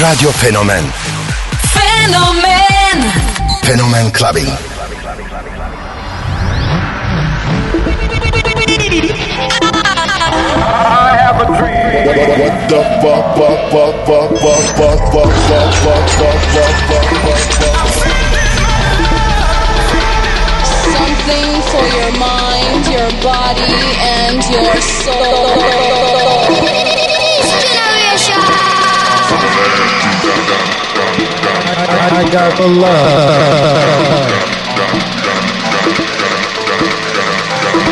Radyo Fenomen Fenomen Fenomen Clubbing. I have a dream. What the fuck, fuck, fuck, fuck, fuck, fuck, fuck, fuck, fuck, fuck, fuck, fuck, fuck, fuck. Something for your mind, your body, and your soul. I got the love.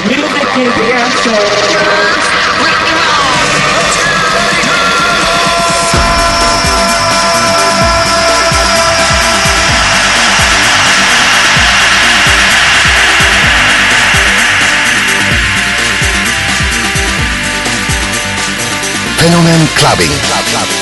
Music is the answer. Fenomen Clubbing.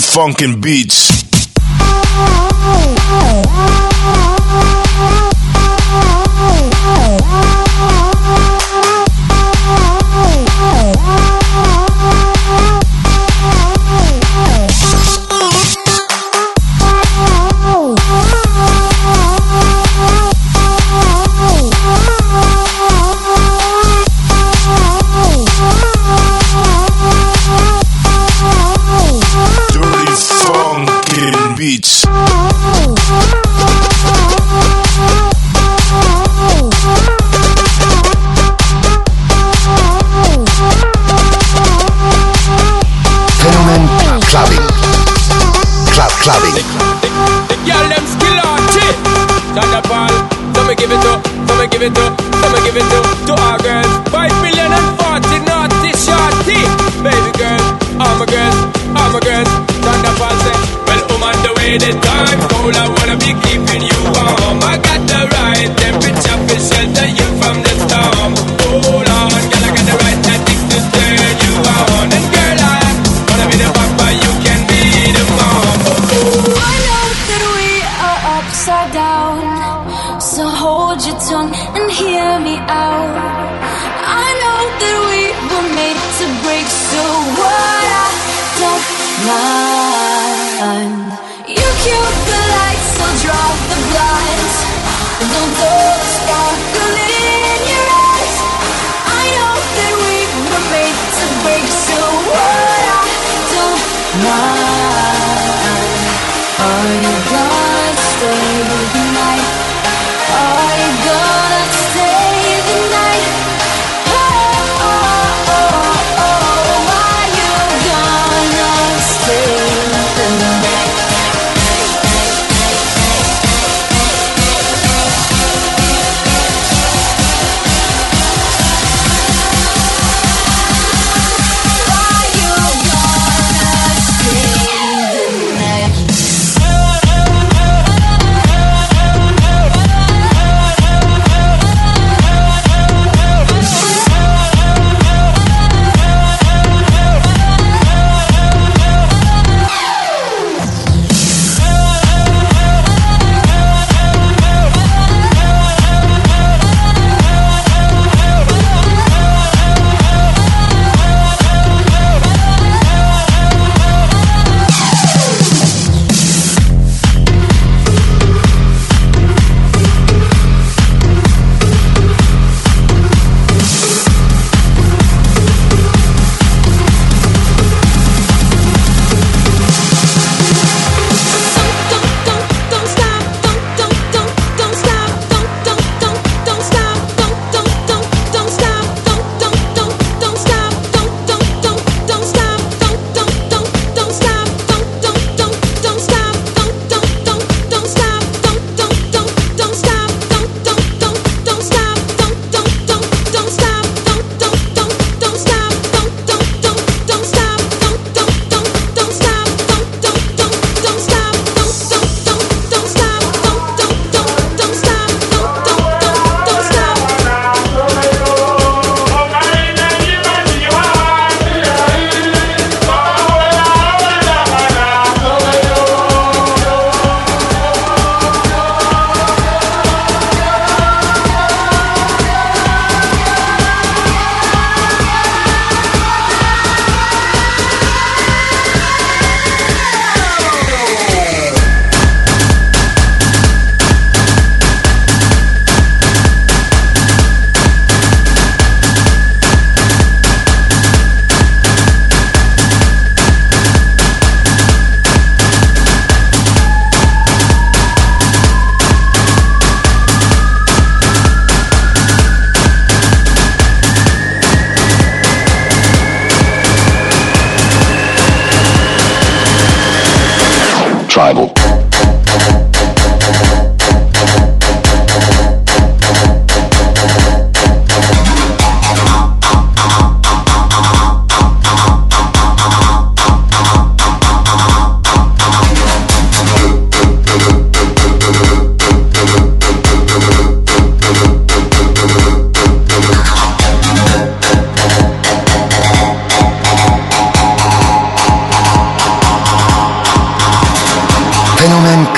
Funkin' beats.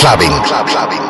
clubbing. clubbing.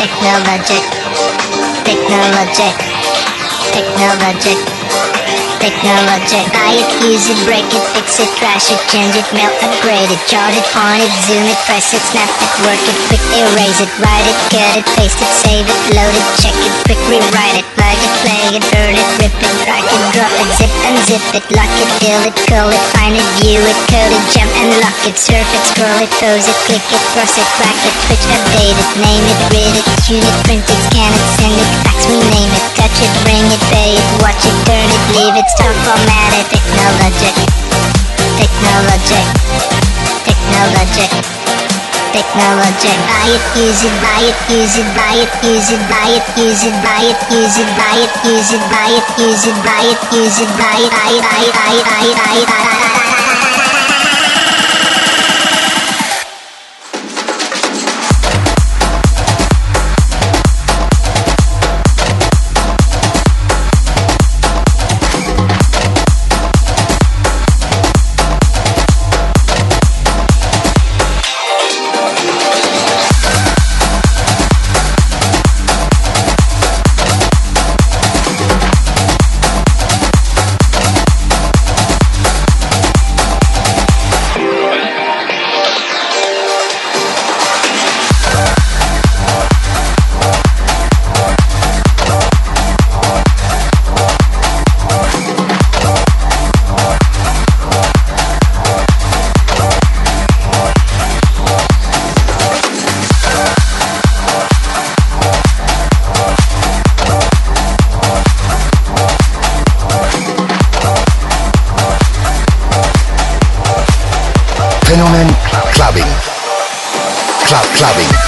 Technologic, technologic, technologic, technologic. Buy it, use it, break it, fix it, trash it, change it, melt, upgrade it, chart it, point it, zoom it, press it, snap it, work it, quick erase it, write it, cut it, paste it, save it, load it, check it, quick rewrite it, it, play it, burn it, rip it, drag it, drop it, zip unzip it, lock it, fill it, curl it, find it, view it, code it, jump and lock it, surf it, scroll it, pose it, click it, cross it, crack it, switch, update it, name it, read it, tune it, print it, scan it, send it, fax, rename it, touch it, ring it, pay it, watch it, turn it, leave it, stop, format it, technologic, technologic, technologic. Technologic, buy it, use it, buy it, use it, buy it, use it, buy it, use it, buy it, use it, buy it, use it, buy it, use it, buy it, use it, buy it, buy it, buy it, buy it, buy it, buy it, buy it. Clubbing.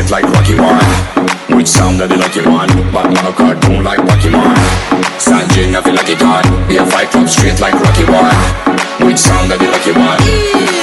Straight like Rocky One, Which sound like the lucky one? Batman a cartoon like Pokemon Sanjay, I feel like it hard Yeah, a fight club straight like Rocky One Which sound are the lucky one?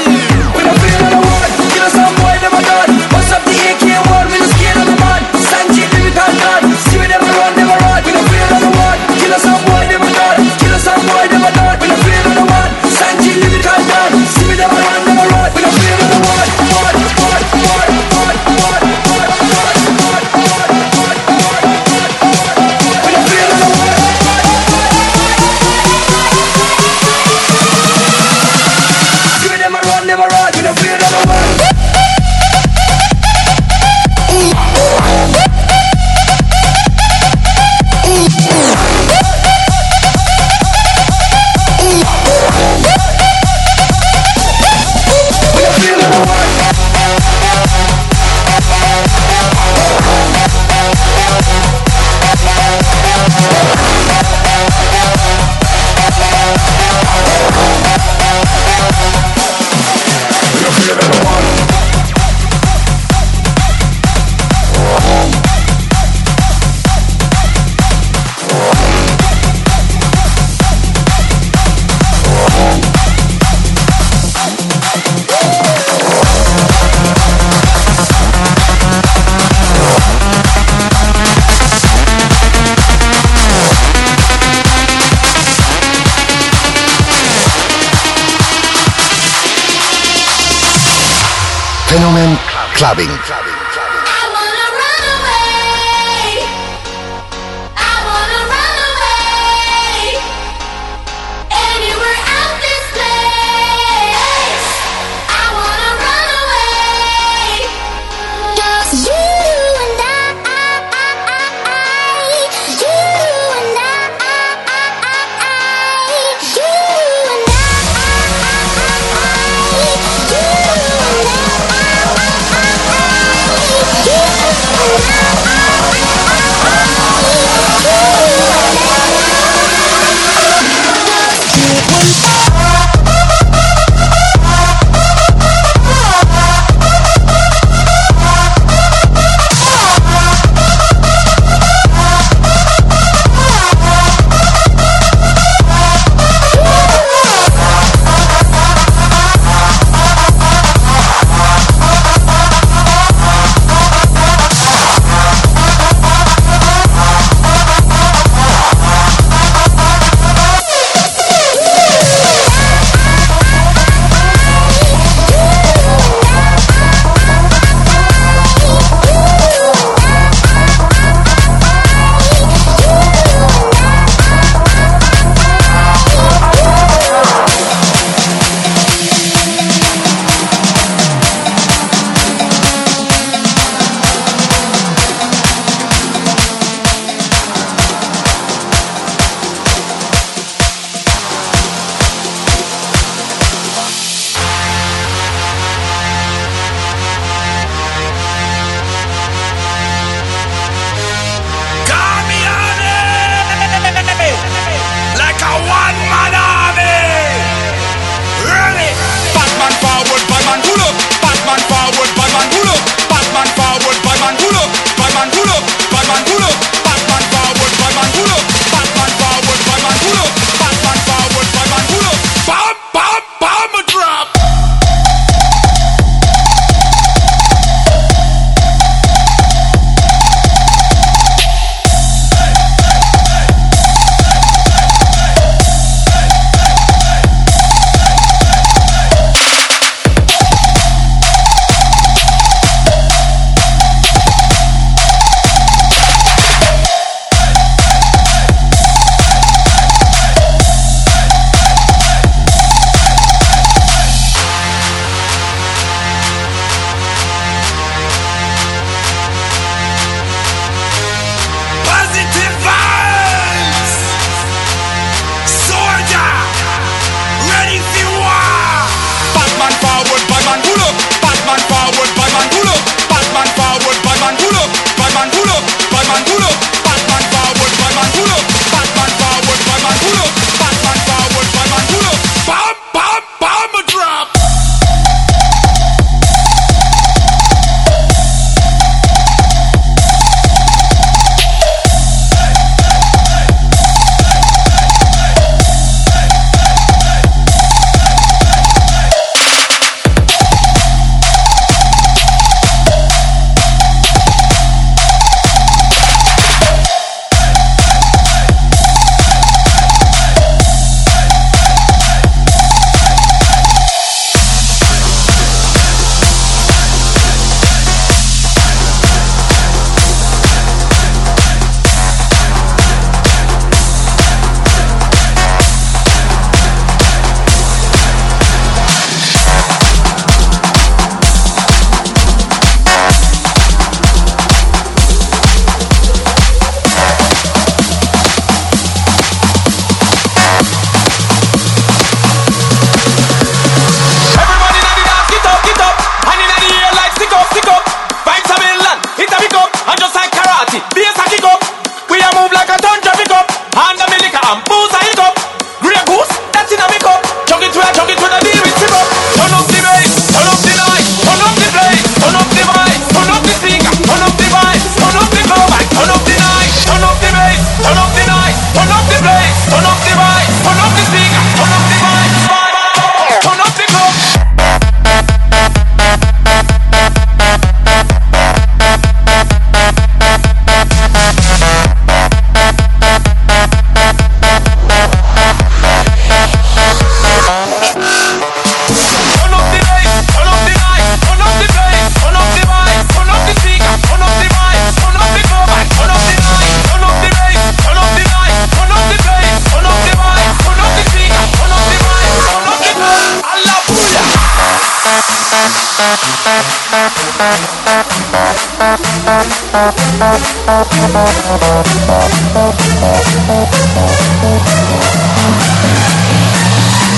clubbing. clubbing.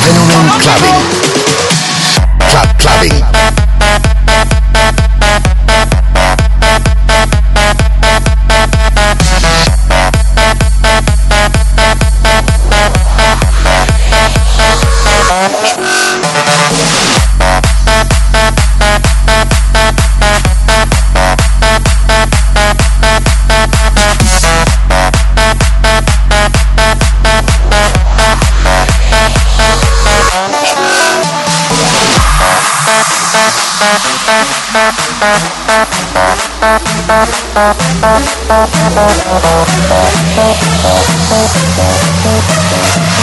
Fenomen Clubbing. Club Clubbing. Thank you.